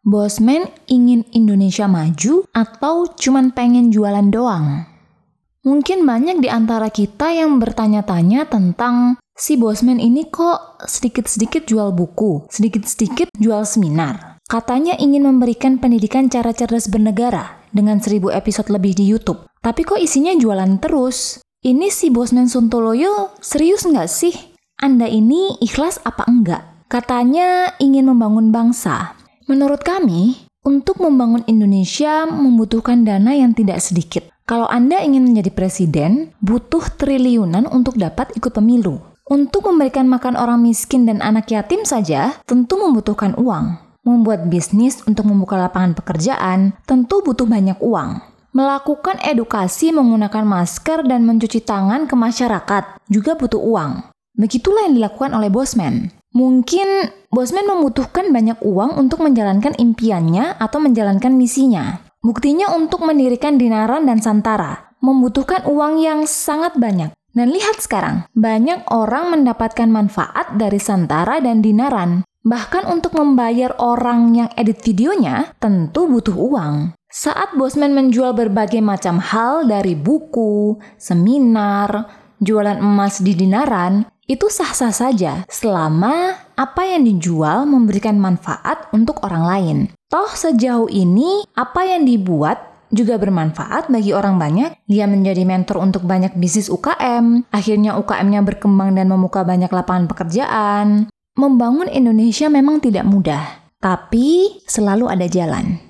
Bosman ingin Indonesia maju atau cuman pengen jualan doang? Mungkin banyak di antara kita yang bertanya-tanya tentang si Bosman ini kok sedikit-sedikit jual buku, sedikit-sedikit jual seminar. Katanya ingin memberikan pendidikan cara cerdas bernegara dengan seribu episode lebih di YouTube. Tapi kok isinya jualan terus? Ini si Bosman Suntoloyo serius nggak sih? Anda ini ikhlas apa enggak? Katanya ingin membangun bangsa. Menurut kami, untuk membangun Indonesia membutuhkan dana yang tidak sedikit. Kalau Anda ingin menjadi presiden, butuh triliunan untuk dapat ikut pemilu. Untuk memberikan makan orang miskin dan anak yatim saja, tentu membutuhkan uang. Membuat bisnis untuk membuka lapangan pekerjaan, tentu butuh banyak uang. Melakukan edukasi menggunakan masker dan mencuci tangan ke masyarakat juga butuh uang. Begitulah yang dilakukan oleh Bosman. Mungkin Bosman membutuhkan banyak uang untuk menjalankan impiannya atau menjalankan misinya. Buktinya untuk mendirikan Dinaran dan Santara, membutuhkan uang yang sangat banyak. Dan lihat sekarang, banyak orang mendapatkan manfaat dari Santara dan Dinaran. Bahkan untuk membayar orang yang edit videonya, tentu butuh uang. Saat Bosman menjual berbagai macam hal dari buku, seminar, jualan emas di dinaran, itu sah-sah saja selama apa yang dijual memberikan manfaat untuk orang lain. Toh sejauh ini apa yang dibuat juga bermanfaat bagi orang banyak. Dia menjadi mentor untuk banyak bisnis UKM. Akhirnya UKM-nya berkembang dan membuka banyak lapangan pekerjaan. Membangun Indonesia memang tidak mudah, tapi selalu ada jalan.